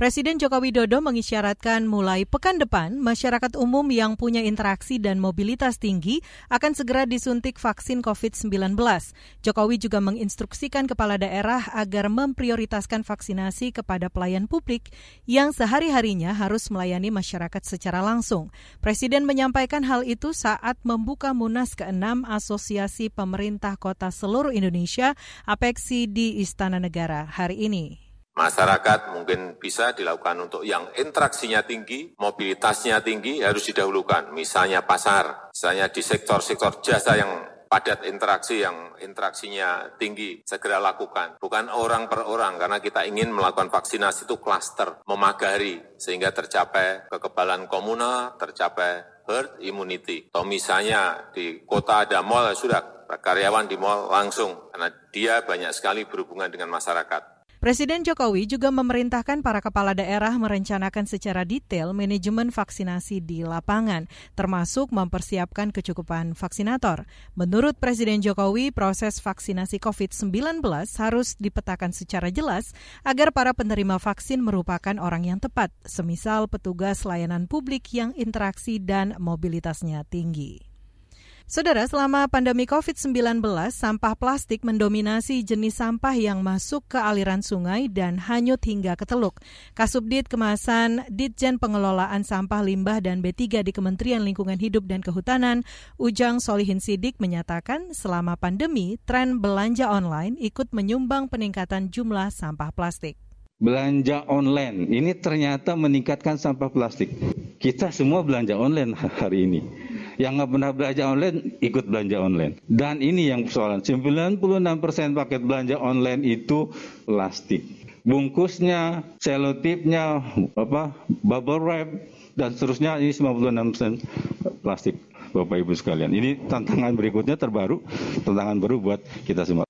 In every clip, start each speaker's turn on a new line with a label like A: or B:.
A: Presiden Joko Widodo mengisyaratkan mulai pekan depan, masyarakat umum yang punya interaksi dan mobilitas tinggi akan segera disuntik vaksin COVID-19. Jokowi juga menginstruksikan kepala daerah agar memprioritaskan vaksinasi kepada pelayan publik yang sehari-harinya harus melayani masyarakat secara langsung. Presiden menyampaikan hal itu saat membuka Munas ke-6 Asosiasi Pemerintah Kota Seluruh Indonesia Apexi di Istana Negara hari ini.
B: Masyarakat mungkin bisa dilakukan untuk yang interaksinya tinggi, mobilitasnya tinggi harus didahulukan. Misalnya pasar, misalnya di sektor-sektor jasa yang padat interaksi yang interaksinya tinggi, segera lakukan. Bukan orang per orang, karena kita ingin melakukan vaksinasi itu klaster, memagari, sehingga tercapai kekebalan komunal, tercapai herd immunity. Atau misalnya di kota ada mall, sudah karyawan di mal langsung, karena dia banyak sekali berhubungan dengan masyarakat.
A: Presiden Jokowi juga memerintahkan para kepala daerah merencanakan secara detail manajemen vaksinasi di lapangan, termasuk mempersiapkan kecukupan vaksinator. Menurut Presiden Jokowi, proses vaksinasi COVID-19 harus dipetakan secara jelas agar para penerima vaksin merupakan orang yang tepat, semisal petugas layanan publik yang interaksi dan mobilitasnya tinggi. Saudara, selama pandemi COVID-19, sampah plastik mendominasi jenis sampah yang masuk ke aliran sungai dan hanyut hingga ke teluk. Kasubdit Kemasan Ditjen Pengelolaan Sampah Limbah dan B3 di Kementerian Lingkungan Hidup dan Kehutanan, Ujang Solihin Sidik menyatakan selama pandemi, tren belanja online ikut menyumbang peningkatan jumlah sampah plastik
C: belanja online ini ternyata meningkatkan sampah plastik. Kita semua belanja online hari ini yang nggak pernah belanja online ikut belanja online. Dan ini yang persoalan, 96% paket belanja online itu plastik. Bungkusnya, selotipnya, apa, bubble wrap, dan seterusnya ini 96% plastik. Bapak Ibu sekalian. Ini tantangan berikutnya terbaru, tantangan baru buat kita semua.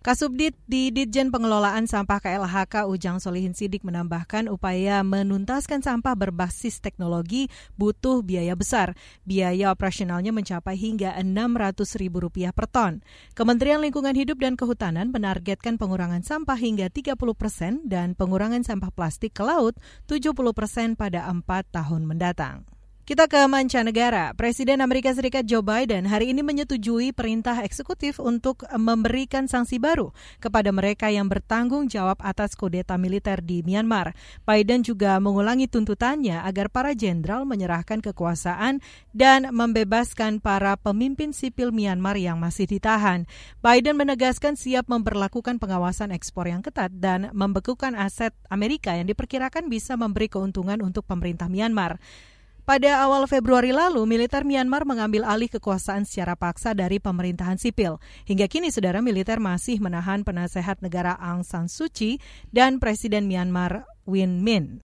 A: Kasubdit di Ditjen Pengelolaan Sampah KLHK Ujang Solihin Sidik menambahkan upaya menuntaskan sampah berbasis teknologi butuh biaya besar. Biaya operasionalnya mencapai hingga Rp600.000 per ton. Kementerian Lingkungan Hidup dan Kehutanan menargetkan pengurangan sampah hingga 30 persen dan pengurangan sampah plastik ke laut 70 persen pada empat tahun mendatang. Kita ke mancanegara. Presiden Amerika Serikat Joe Biden hari ini menyetujui perintah eksekutif untuk memberikan sanksi baru kepada mereka yang bertanggung jawab atas kudeta militer di Myanmar. Biden juga mengulangi tuntutannya agar para jenderal menyerahkan kekuasaan dan membebaskan para pemimpin sipil Myanmar yang masih ditahan. Biden menegaskan siap memperlakukan pengawasan ekspor yang ketat dan membekukan aset Amerika yang diperkirakan bisa memberi keuntungan untuk pemerintah Myanmar. Pada awal Februari lalu, militer Myanmar mengambil alih kekuasaan secara paksa dari pemerintahan sipil. Hingga kini, saudara militer masih menahan penasehat negara Aung San Suu Kyi dan Presiden Myanmar Win Min.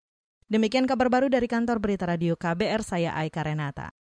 A: Demikian kabar baru dari kantor Berita Radio KBR, saya Aika Renata.